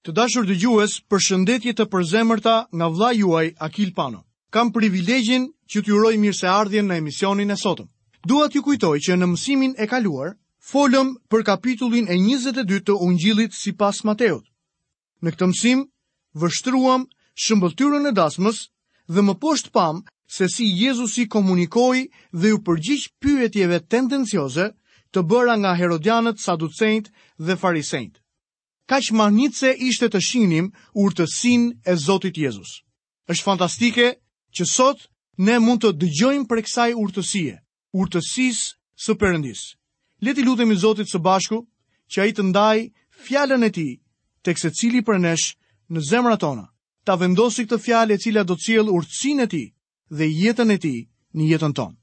Të dashur dëgjues, përshëndetje të përzemërta nga vëllai juaj Akil Pano. Kam privilegjin që t'ju uroj mirëseardhjen në emisionin e sotëm. Dua t'ju kujtoj që në mësimin e kaluar folëm për kapitullin e 22 të Ungjillit sipas Mateut. Në këtë mësim vështruam shëmbëlltyrën e dasmës dhe më poshtë pamë se si Jezusi komunikoi dhe iu përgjigj pyetjeve tendencioze të bëra nga herodianët, saducenjtë dhe farisenjtë. Kaq mahnitëse ishte të shihnim urtësinë e Zotit Jezus. Është fantastike që sot ne mund të dëgjojmë prej kësaj urtësie, urtësisë së Perëndisë. Le t'i lutemi Zotit së bashku që ai të ndajë fjalën e tij, tek secili prej nesh në zemrat tona, ta vendosë këtë fjalë e cila do të sjellë urtësinë e tij, dhe jetën e tij në jetën tonë.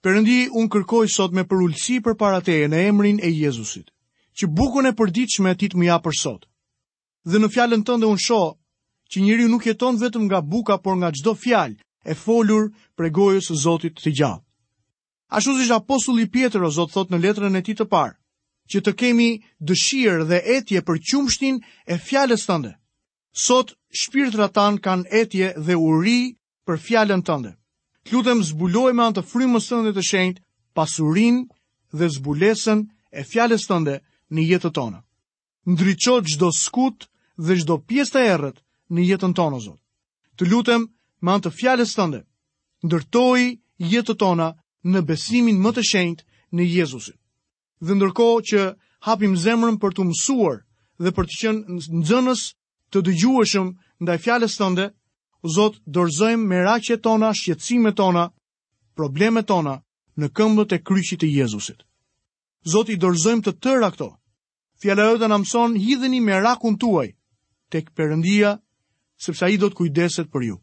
Perëndi, unë kërkoj sot me përulësi përpara teje në emrin e Jezusit, që bukën e përditshme ti të ma japësh sot. Dhe në fjalën tënde unë shoh, që njeriu nuk jeton vetëm nga buka, por nga çdo fjalë e folur prej gojës së Zotit të gjallë. Ashtu siç apostulli Pjetër o Zot thotë në letrën e tij të parë, që të kemi dëshirë dhe etje për qumshtin e fjalës tënde. Sot shpirtrat tanë kanë etje dhe uri për fjalën tënde. Të lutem zbuloje me anë të frymës tënde të shenjtë pasurinë dhe zbulesën e fjalës tënde në jetët tona. Ndriço çdo skutë dhe çdo pjesë të errët në jetët tona, Zot. Të lutem me anë të fjalës tënde, ndërtoji jetët tona në besimin më të shenjtë në Jezusin. Dhe ndërkohë që hapim zemrën për të mësuar dhe për të qenë nxënës të dëgjueshëm ndaj fjalës tënde, Zot, dorëzojmë meraqet tona, shqetësimet tona, problemet tona në këmbët e kryqit të Jezusit. Zot, i dorëzojmë të tëra këto. Fjala jote na mëson hidheni merakun tuaj tek Perëndia, sepse ai do të kujdeset për ju.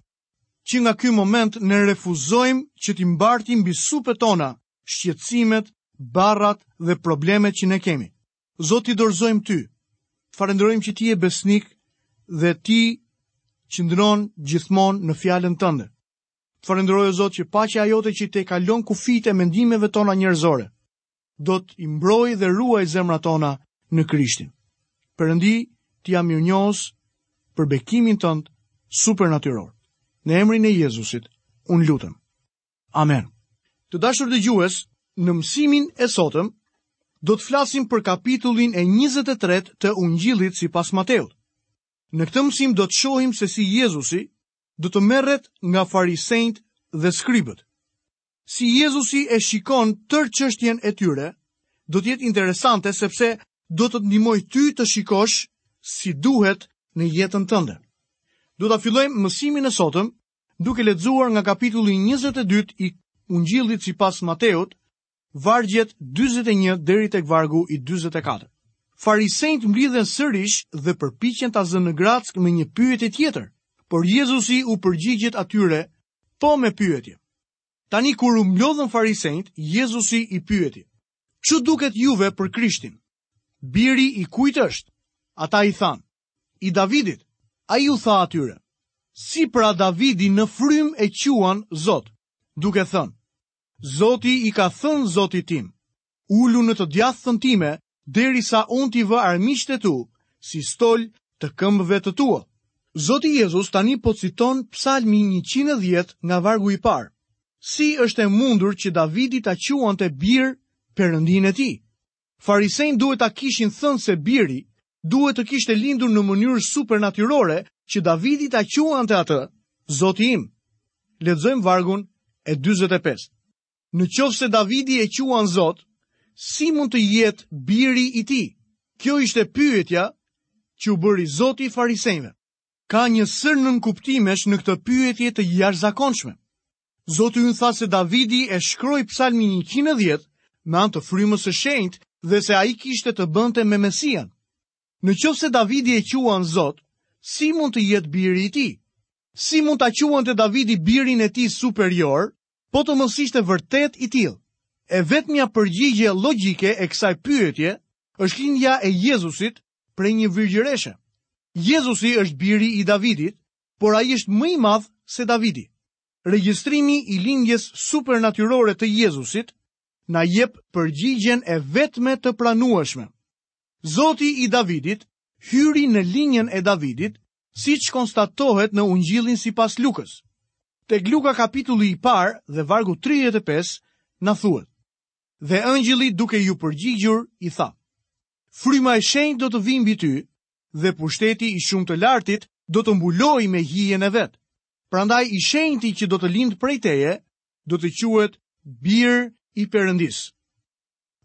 që nga ky moment ne refuzojmë që t'i mbartim mbi supet tona shqetësimet, barrat dhe problemet që ne kemi. Zot, t'i dorëzojmë ty. Të falenderojmë që ti je besnik dhe ti qëndron gjithmonë në fjalën tënde. Të falenderoj Zot që paqja jote që tejkalon kufijtë e mendimeve tona njerëzore. do t'i mbrojë dhe ruajë zemrat tona në Krishtin. Perëndi, të jam mirënjohës për bekimin tënd supernatyror. Në emrin e Jezusit, unë lutem. Amen. Të dashur dëgjues, në mësimin e sotëm do të flasim për kapitullin e 23 të Ungjillit sipas Mateut. Në këtë mësim do të shohim se si Jezusi do të merret nga farisenjtë dhe skribët. Si Jezusi e shikon tërë çështjen e tyre, do të jetë interesante sepse do të të ndihmojë ty të shikosh si duhet në jetën tënde. Do ta fillojmë mësimin e sotëm duke lexuar nga kapitulli 22 i Ungjillit sipas Mateut, vargjet 41 deri tek vargu i 44. Farisenjtë mblidhen sërish dhe përpiqen ta zënë në grackë me një pyetje tjetër, por Jezusi u përgjigjet atyre Po me pyetje. Tani kur u mblodhën farisenjtë, Jezusi i pyeti, Ç'u duket juve për Krishtin? Biri i kujt është? Ata i thanë, I Davidit. Ai u tha atyre, Si pra Davidi në frymë e quan Zot, duke thënë, Zoti i ka thënë Zotit tim, Ulu në të djathtën time, derisa unë t'i vë armiqtë e tu, si stol të këmbëve të tua. Zoti Jezus tani po citon Psalmin njëqind e dhjetë nga vargu i parë. Si është e mundur që Davidi ta quante bir Perëndinë e tij? Farisenjtë duhet ta kishin thënë se biri duhet të kishte lindur në mënyrë supernatyrore që Davidi ta quante atë Zoti im. Lexojmë vargun e dyzet e pesë. Në qoftë se Davidi e quan Zot, si mund të jetë biri i tij? Kjo ishte pyetja që u bëri Zoti farisenjve. Ka një sërë nënkuptimesh në këtë pyetje të jashtëzakonshme. Zoti ynë tha se Davidi e shkroi Psalmin 110 me anë të frymës së shenjtë dhe se ai kishte të bënte me Mesian. Në qoftë se Davidi e quan Zot, si mund të jetë biri i tij? Si mund ta quante Davidi birin e tij superior Po të mos ishte vërtet i tillë. E vetmja përgjigje logjike e kësaj pyetje është lindja e Jezusit prej një virgjëreshe. Jezusi është biri i Davidit, por ai është më i madh se Davidi. Regjistrimi i lindjes supernatyrore të Jezusit na jep përgjigjen e vetme të pranueshme. Zoti i Davidit hyri në linjën e Davidit Siç konstatohet në Ungjillin sipas Lukës. Tek Luka kapitulli i parë dhe vargu 35 na thuhet: Dhe engjëlli duke iu përgjigjur i tha: Fryma e shenjtë do të vijë mbi ty dhe pushteti i shumë të lartit do të të mbulojë me hijen e vet. Prandaj i shenjti që do të lindë prej teje do të quhet bir i Perëndisë.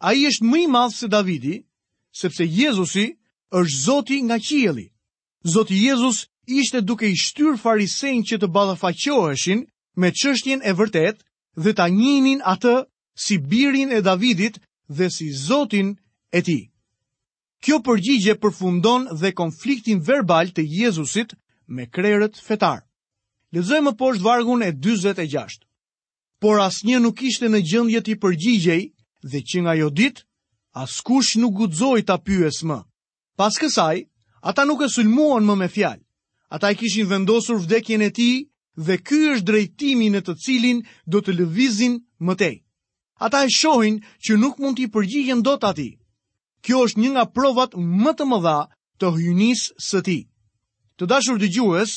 Ai është më i madh se Davidi, sepse Jezusi është Zoti nga qielli. Zoti Jezus ishte duke i shtyrë farisenjtë që të ballafaqoheshin me çështjen e vërtetë dhe ta njihnin atë si birin e Davidit dhe si Zotin e tij. Kjo përgjigje përfundon dhe konfliktin verbal të Jezusit me krerët fetarë. Lexojmë më poshtë vargun e 46. Por asnjë nuk ishte në gjendje t'i përgjigjej dhe që nga ajo ditë, askush nuk guxoi ta pyesë më. Pas kësaj, ata nuk e sulmuan më me fjalë. Ata e kishin vendosur vdekjen e tij dhe ky është drejtimi në të cilin do të lëvizin më tej. Ata e shohin që nuk mund t'i përgjigjen dot atij. Kjo është një nga provat më të mëdha të hyjnisë së tij. Të dashur dëgjues,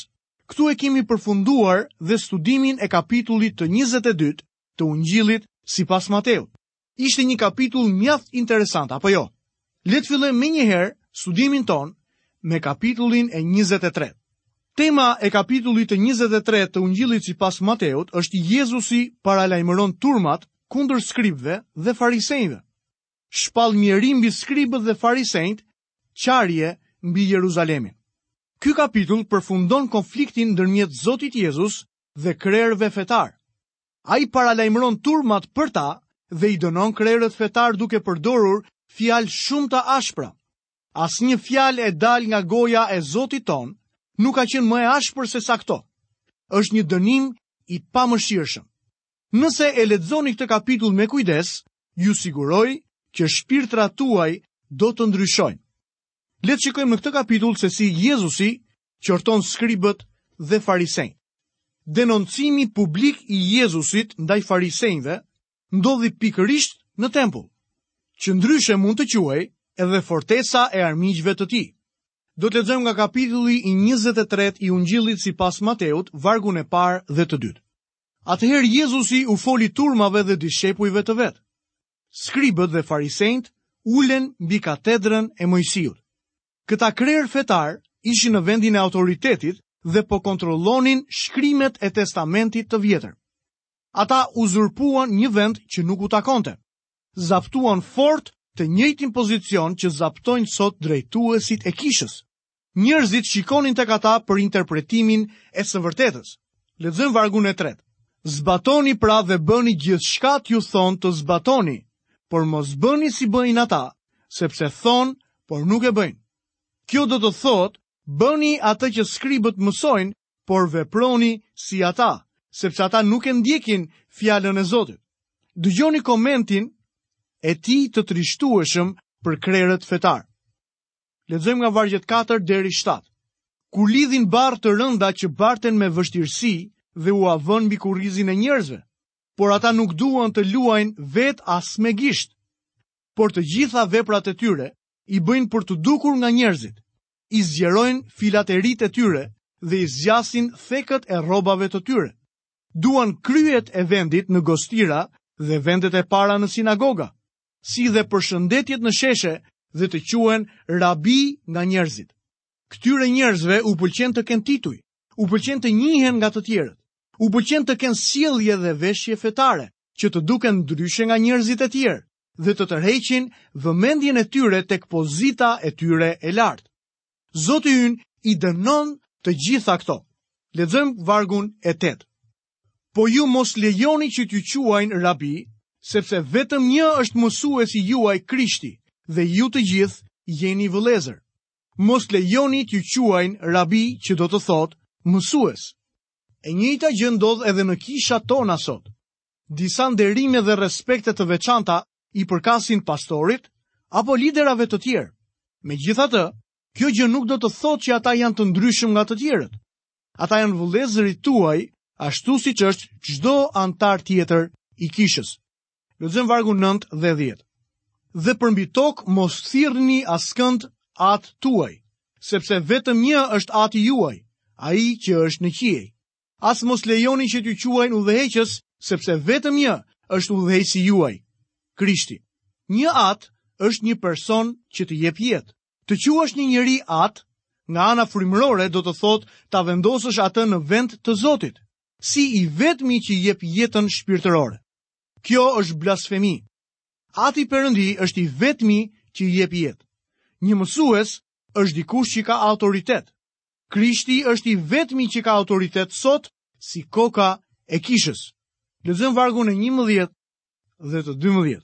këtu e kemi përfunduar dhe studimin e kapitullit të 22 të Ungjillit sipas Mateut. Ishte një kapitull mjaft interesant, apo jo? Le të fillojmë menjëherë studimin tonë me kapitullin e 23. Tema e kapitullit të 23 të Ungjillit sipas Mateut është Jezusi paralajmëron turmat kundër skribëve dhe farisenjve. Shpall mjerim mbi skribët dhe farisenjtë, qarje mbi Jeruzalemin. Ky kapitull përfundon konfliktin ndërmjet Zotit Jezus dhe krerëve fetarë. Ai paralajmëron turmat për ta dhe i dënon krerët fetarë duke përdorur fjalë shumë të ashpra. Asnjë fjalë e dalë nga goja e Zotit tonë nuk ka qenë më e ashpër sesa këto. Është një dënim i pamëshirshëm. Nëse e lexoni këtë kapitull me kujdes, ju siguroj që shpirtrat tuaj do të ndryshojnë. Le të shikojmë në këtë kapitull se si Jezusi qorton skribët dhe farisenjtë. Denoncimi publik i Jezusit ndaj farisenjve ndodhi pikërisht në tempull, që ndryshe mund të quhej edhe fortesa e armiqve të tij. Do të lexojmë nga kapitulli i 23 i Ungjillit sipas Mateut, vargun e parë dhe të dytë. Atëherë Jezusi u foli turmave dhe dishepujve të vet. Skribët dhe farisenjtë ulen mbi katedrën e Moisiut. Këta krerë fetarë ishin në vendin e autoritetit dhe po kontrollonin shkrimet e testamentit të vjetër. Ata uzurpuan një vend që nuk u takonte. Zaptuan fort të njëjtin pozicion që zaptojnë sot drejtuesit e kishës. Njerëzit shikonin tek ata për interpretimin e së vërtetës. Lexojmë vargun e tretë. Zbatoni pra dhe bëni gjithçka t'ju thonë të zbatoni, por mos bëni si bëjnë ata, sepse thonë, por nuk e bëjnë. Kjo do të thotë, bëni atë që skribët mësojnë, por veproni si ata, sepse ata nuk e ndjekin fjalën e Zotit. Dëgjoni komentin e tij të trishtueshëm për krerët fetarë. Lexojmë nga vargjet 4 deri 7. Ku lidhin barrë të rënda që barten me vështirësi dhe ua vënë mbi kurrizin e njerëzve, por ata nuk duan të luajnë vetë as me gisht. Por të gjitha veprat e tyre i bëjnë për të dukur nga njerëzit, i zgjerojnë filateritë e tyre dhe i zgjasin thekët e rrobave të tyre. Duan kryet e vendit në gostira dhe vendet e para në sinagoga, si dhe përshëndetjet në sheshe dhe të quhen rabi nga njerëzit. Këtyre njerëzve u pëlqen të kenë tituj, u pëlqen të njihen nga të tjerët, u pëlqen të kenë sjellje dhe veshje fetare, që të duken ndryshe nga njerëzit e tjerë dhe të tërheqin vëmendjen e tyre tek pozita e tyre e lartë. Zoti ynë i dënon të gjitha këto. Lexojmë vargun e 8. Po ju mos lejoni që t'ju quajnë rabi, sepse vetëm një është mësuesi juaj Krishti dhe ju të gjithë jeni vëllezër. Mos lejoni t'ju quajnë rabi që do të thotë mësues. E njëjta gjë ndodh edhe në kishat tona sot. Disa nderime dhe respekte të veçanta i përkasin pastorit apo liderave të tjerë. Megjithatë, kjo gjë nuk do të thotë që ata janë të ndryshëm nga të tjerët. Ata janë vëllezërit tuaj, ashtu siç është çdo anëtar tjetër i kishës. Lexojmë vargun 9 dhe 10. Dhe përmbi tokë mos thirrni askënd atë tuaj, sepse vetëm një është ati juaj, ai që është në qiej. As mos lejoni që t'ju quajnë udhëheqës, sepse vetëm një është udhëheqësi juaj, Krishti. Një atë është një person që të jep jetë. Të quash një njeri atë, nga ana frymërore do të thotë ta vendosësh atë në vend të Zotit, si i vetmi që jep jetën shpirtërore. Kjo është blasfemi. Ati Perëndi është i vetmi që jep jetë. Një mësues është dikush që ka autoritet. Krishti është i vetmi që ka autoritet sot si koka e kishës. Lexojmë vargun e 11 dhe të 12.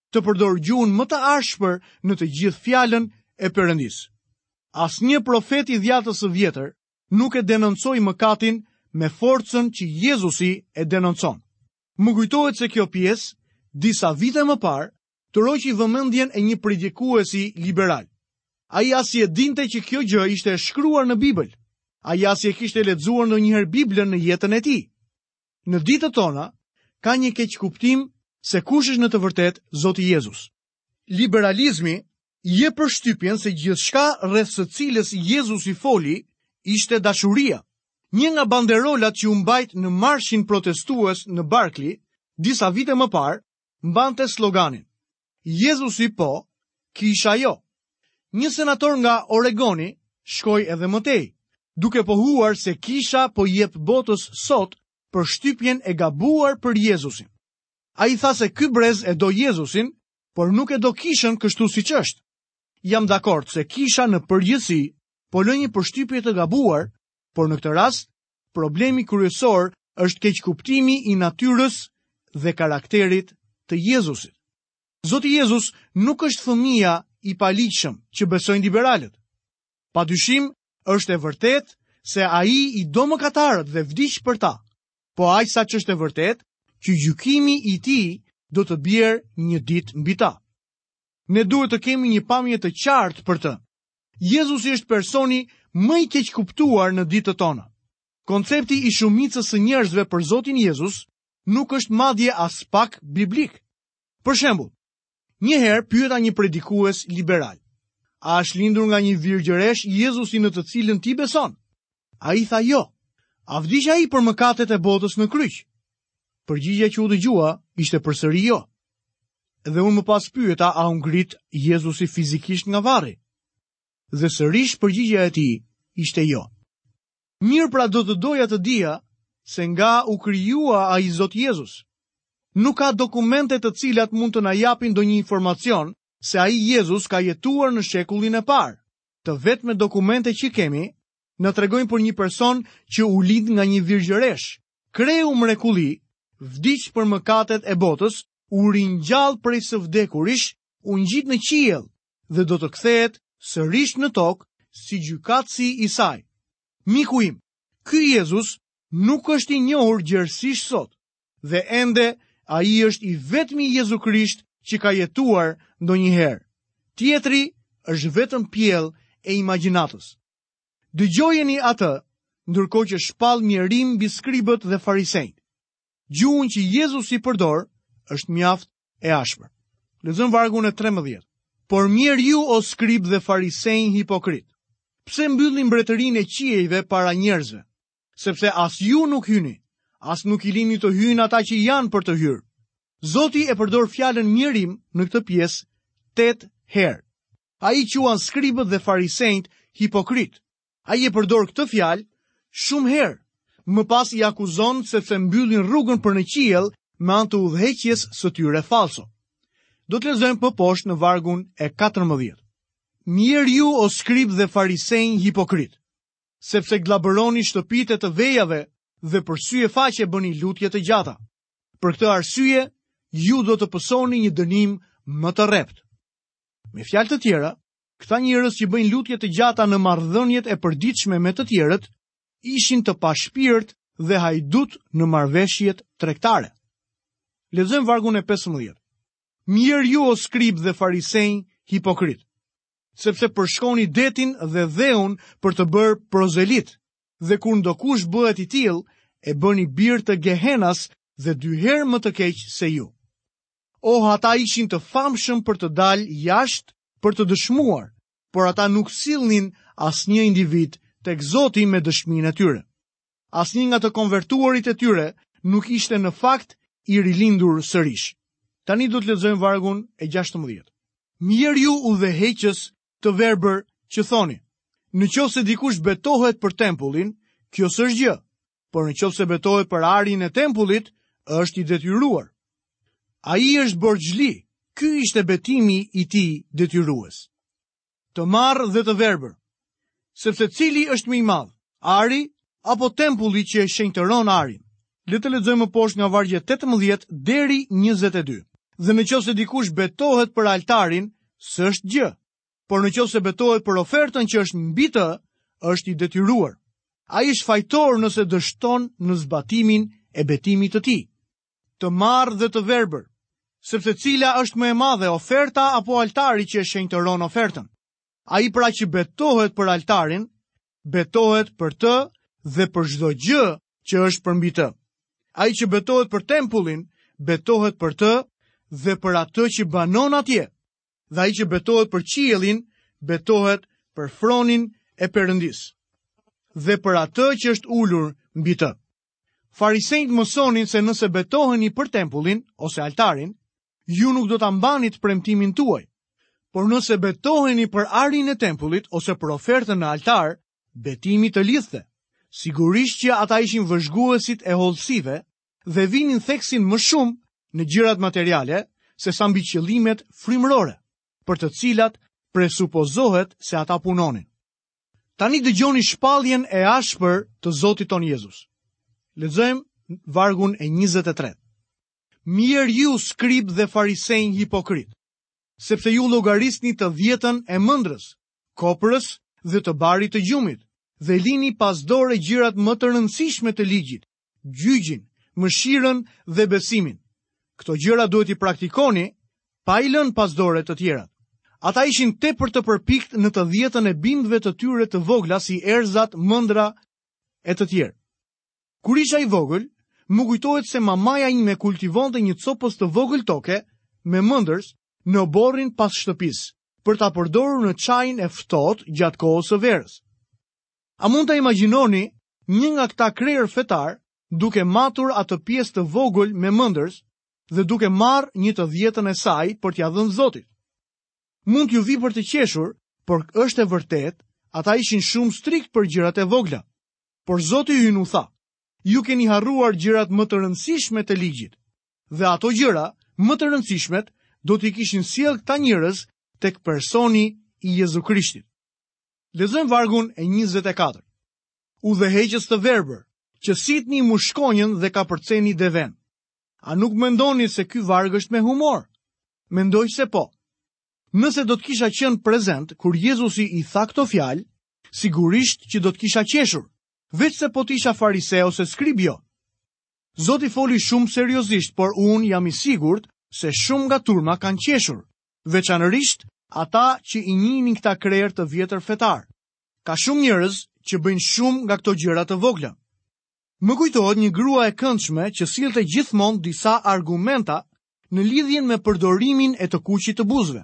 të përdorë gjuhën më të ashpër në të gjithë fjalën e Perëndisë. Asnjë profet i Dhiatës së Vjetër nuk e denoncoi mëkatin me forcën që Jezusi e denoncon. Më kujtohet se kjo pjesë disa vite më parë tërhoqi vëmendjen e një predikuesi liberal. Ai as e dinte që kjo gjë ishte e shkruar në Bibël. Ai as e kishte lexuar ndonjëherë Biblën në jetën e tij. Në ditët tona, ka një keqkuptim se kush është në të vërtetë Zoti Jezus. Liberalizmi jep përshtypjen se gjithçka rreth së cilës Jezusi foli ishte dashuria. Një nga banderolat që u mbajt në marshin protestues në Barkli, disa vite më parë, mbante sloganin Jezusi po, kisha jo. Një senator nga Oregoni shkoi edhe më tej, duke pohuar se kisha po i jep botës sot përshtypjen e gabuar për Jezusin. Ai tha se ky brez e do Jezusin, por nuk e do kishën kështu siç është. Jam dakord se kisha në përgjithësi po lë një përshtypje të gabuar, por në këtë rast Problemi kryesor është keqkuptimi i natyrës dhe karakterit të Jezusit. Zoti Jezus nuk është fëmija i paligjshëm që besojnë liberalët. Pa dyshim, është e vërtetë se ai i do mëkatarët dhe vdiq për ta, po aq saç është e vërtetë që gjykimi i tij do të bjerë një ditë mbi ta. Ne duhet të kemi një pamje të qartë për të, Jezusi është personi më i keqkuptuar në ditët tona. Koncepti i shumicës së njerëzve për Zotin Jezus nuk është madje aspak biblik. Për shembull, një herë pyeta një predikues liberal: A është lindur nga një virgjëreshë Jezusi në të cilin ti beson? Ai tha jo. A vdiq ai për mëkatet e botës në kryq? Përgjigjja që u dëgjua ishte përsëri jo. Dhe unë më pas pyeta a u ngrit Jezusi fizikisht nga varri? Dhe sërish përgjigjja e tij ishte jo. Mirë pra do të doja të dija se nga u krijua ai Zot Jezus. Nuk ka dokumente të cilat mund të na japin ndonjë informacion se ai Jezus ka jetuar në shekullin e parë. Të vetmet dokumente që kemi na tregojnë për një person që u lind nga një virgjëreshë, kreu mrekulli, vdiq për mëkatet e botës, u ringjall prej së vdekurish, u ngjit në qiell dhe do të kthehet sërish në tokë si gjykatësi i saj. Miku im, ky Jezus nuk është i njohur gjerësisht sot. Dhe ende, ai është i vetmi Jezu Krisht që ka jetuar ndonjëherë. Tjetri është vetëm pjellë e imagjinatës. Dëgjojeni atë, ndërkohë që shpall mjerim mbi skribët dhe farisenjtë. Gjuha që Jezusi përdor është mjaft e ashpër. Lexojmë vargun e 13. Por mjerë ju o skribë dhe farisenj hipokritë. Pse mbyllni mbretërinë e qiejve para njerëzve? Sepse as ju nuk hyni, as nuk i lini të hyjnë ata që janë për të hyrë. Zoti e përdor fjalën mjerim në këtë pjesë tetë herë. Ai i quan skribët dhe farisenjtë hipokritë. Ai e përdor këtë fjalë shumë herë. Më pas i akuzon sepse mbyllin rrugën për në qiell me anë të udhëheqjes së tyre false. Do të lexojmë më poshtë në vargun e 14. Mjerë ju o skribë dhe farisenj hipokritë. sepse gllabëroni shtëpitë e të vejave dhe për sy e faqe bëni lutje të gjata. Për këtë arsye, ju do të pësoni një dënim më të rreptë. Me fjalë të tjera, këta njerëz që bëjnë lutje të gjata në marrëdhëniet e përditshme me të tjerët, ishin të pashpirtë dhe hajdutë në marrëveshjet tregtare. Lexojmë vargun e 15. Mjerë ju o skribë dhe farisenj hipokritë. sepse përshkoni detin dhe dheun për të bërë prozelitë, dhe kur ndokush bëhet i tillë, e bëni bir të Gehenas dhe dy herë më të keq se ju. Oh, ata ishin të famshëm për të dalë jashtë për të dëshmuar, por ata nuk sillnin asnjë individ tek Zoti me dëshminë e tyre. Asnjë nga të konvertuarit e tyre nuk ishte në fakt i rilindur sërish. Tani do të lexojmë vargun e 16. Mjerë ju udhëheqës të verbër që thoni, në qoftë se dikush betohet për tempullin, kjo s'është gjë, por në qoftë se betohet për arin e tempullit, është i detyruar. Ai është borxhli, ky ishte betimi i tij detyrues. Të marrë dhe të verbër. Sepse cili është më i madh, ari apo tempulli që e shenjtëron arin? Le të lexojmë më poshtë nga vargjet 18 deri 22. Dhe në qoftë se dikush betohet për altarin, s'është gjë, por në qoftë se betohet për ofertën që është mbi të, është i detyruar. Ai është fajtor nëse dështon në zbatimin e betimit të tij. të marrë dhe të verbër, sepse cila është më e madhe oferta apo altari që e shenjtëron ofertën. Ai pra që betohet për altarin, betohet për të dhe për çdo gjë që është përmbi të. Ai që betohet për tempullin, betohet për të dhe për atë që banon atje. Dhe ai që betohet për qiellin, betohet për fronin e Perëndisë. Dhe për atë që është ulur mbi të. Farisenjtë mësonin se nëse betoheni për tempullin ose altarin, ju nuk do ta mbanit premtimin tuaj. Por nëse betoheni për arin e tempullit ose për ofertën në altar, betimi të lidhte. Sigurisht që ata ishin vëzhguesit e hollësive dhe vinin theksin më shumë në gjërat materiale se sa mbi qëllimet frymërore, për të cilat presupozohet se ata punonin. Tani dëgjoni shpalljen e ashpër të Zotit tonë Jezus. Lexojmë vargun e 23. Mjerë ju skribë dhe farisenj hipokritë, sepse ju llogarisni të dhjetën e mendrës, koprës dhe të barit të gjumit, dhe lini pas dore gjërat më të rëndësishme të ligjit, gjygjin, mëshirën dhe besimin. Këto gjëra duhet t'i praktikoni pa i lënë pas dore të tjerat. Ata ishin tepër të përpiktë në të dhjetën e bimëve të tyre të vogla si erëzat, mendra e të tjerë. Kur isha i vogël, më kujtohet se mamaja ime kultivonte një copëz të vogël toke me mendër në oborrin pas shtëpisë për ta përdorur në çajin e ftohtë gjatë kohës së verës. A mund ta imagjinoni një nga këta krerë fetarë duke matur atë pjesë të vogël me mendër dhe duke marrë një të dhjetën e saj për t'ia dhënë Zotit? Mund t'ju vijë për të qeshur, por është e vërtetë, ata ishin shumë strikt për gjërat e vogla. Por Zoti ynë u tha: Ju keni harruar gjërat më të rëndësishme të ligjit. Dhe ato gjëra më të rëndësishmet do t'i kishin sjellë këta njerëz tek personi i Jezu Krishtit. Lexojmë vargun e 24. Udhëheqës të verbër, që sitni mushkonjën dhe kapërceni devenë. A nuk mendoni se ky varg është me humor? Mendoj se po. Nëse do të kisha qenë prezent kur Jezusi i tha këto fjalë, sigurisht që do të kisha qeshur, veçse po të isha farise ose skrib, jo. Zoti foli shumë seriozisht, por unë jam i sigurt se shumë nga turma kanë qeshur, veçanërisht ata që i njihnin këta krerë të vjetër fetarë. Ka shumë njerëz që bëjnë shumë nga këto gjëra të vogla. Më kujtohet një grua e këndshme që sillte gjithmonë disa argumenta në lidhjen me përdorimin e të kuqit të buzëve.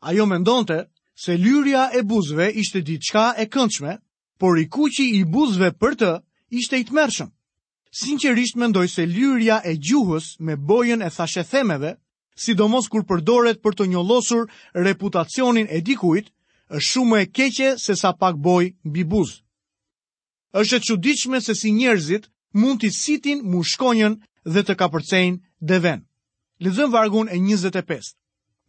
Ajo mendonte se lyrja e buzëve ishte diçka e këndshme, por i kuqi i buzëve për të ishte i tmerrshëm. Sinqerisht mendoj se lyrja e gjuhës me bojën e thashethemeve, sidomos kur përdoret për të njollosur reputacionin e dikujt, është shumë më e keqe se sa pak bojë mbi buzë. Është e çuditshme se si njerëzit mund të sitin mushkonjën dhe të kapërcejnë devenë. Lexojmë vargun e njëzet e pestë.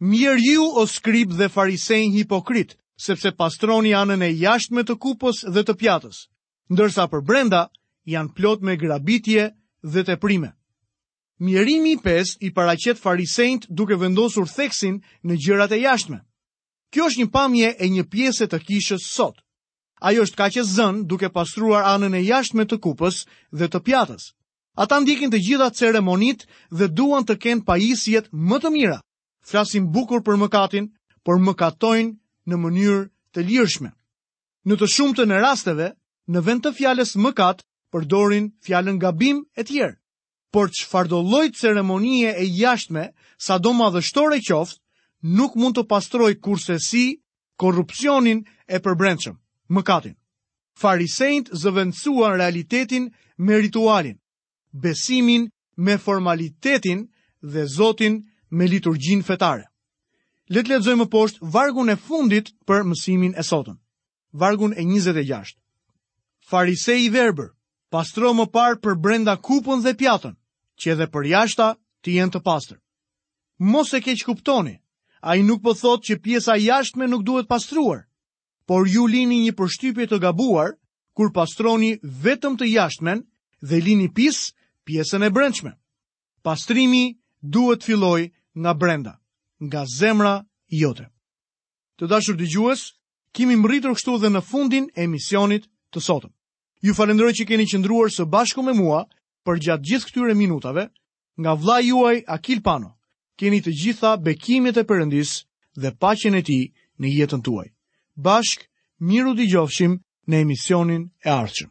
Mjerë ju o skribë dhe farisenj hipokritë, sepse pastroni anën e jashtme të kupës dhe të pjatës, ndërsa përbrenda janë plot me grabitje dhe teprime. Mjerimi i pestë i paraqet farisenjtë duke vendosur theksin në gjërat e jashtme. Kjo është një pamje e një pjese të kishës sot. Ajo është kaq e zënë duke pastruar anën e jashtme të kupës dhe të pjatës. Ata ndjekin të gjitha ceremonitë dhe duan të kenë pajisjet më të mira. Flasin bukur për mëkatin, por mëkatojnë në mënyrë të lirshme. Në të shumtën e rasteve, në vend të fjalës mëkat, përdorin fjalën gabim etj. Por çfarëdo lloj ceremonie e jashtme, sado madhështore qoftë, nuk mund të pastrojë kurrsesi korrupsionin e përbrendshëm, mëkatin. Farisenjtë zëvendësuan realitetin me ritualin, besimin me formalitetin dhe Zotin me liturgjinë fetare. Le të lexojmë më poshtë vargun e fundit për mësimin e sotëm. Vargun e 26. Farise i verbër, pastro më parë përbrenda kupën dhe pjatën, që edhe përjashta të jenë të pastër. Mos e keqkuptoni, ai nuk po thotë që pjesa e jashtme nuk duhet pastruar, por ju lini një përshtypje të gabuar kur pastroni vetëm të jashtmen dhe lini pis pjesën e brendshme. Pastrimi duhet të fillojë nga brenda, nga zemra jote. Të dashur dëgjues, kemi mbërritur kështu dhe në fundin e emisionit të sotëm. Ju falenderoj që keni qëndruar së bashku me mua përgjatë gjithë këtyre minutave nga vëllai juaj Akil Pano. Keni të gjitha bekimet e Perëndisë dhe paqen e Tij në jetën tuaj. Bashkë mirë u dëgjofshim në emisionin e ardhshëm.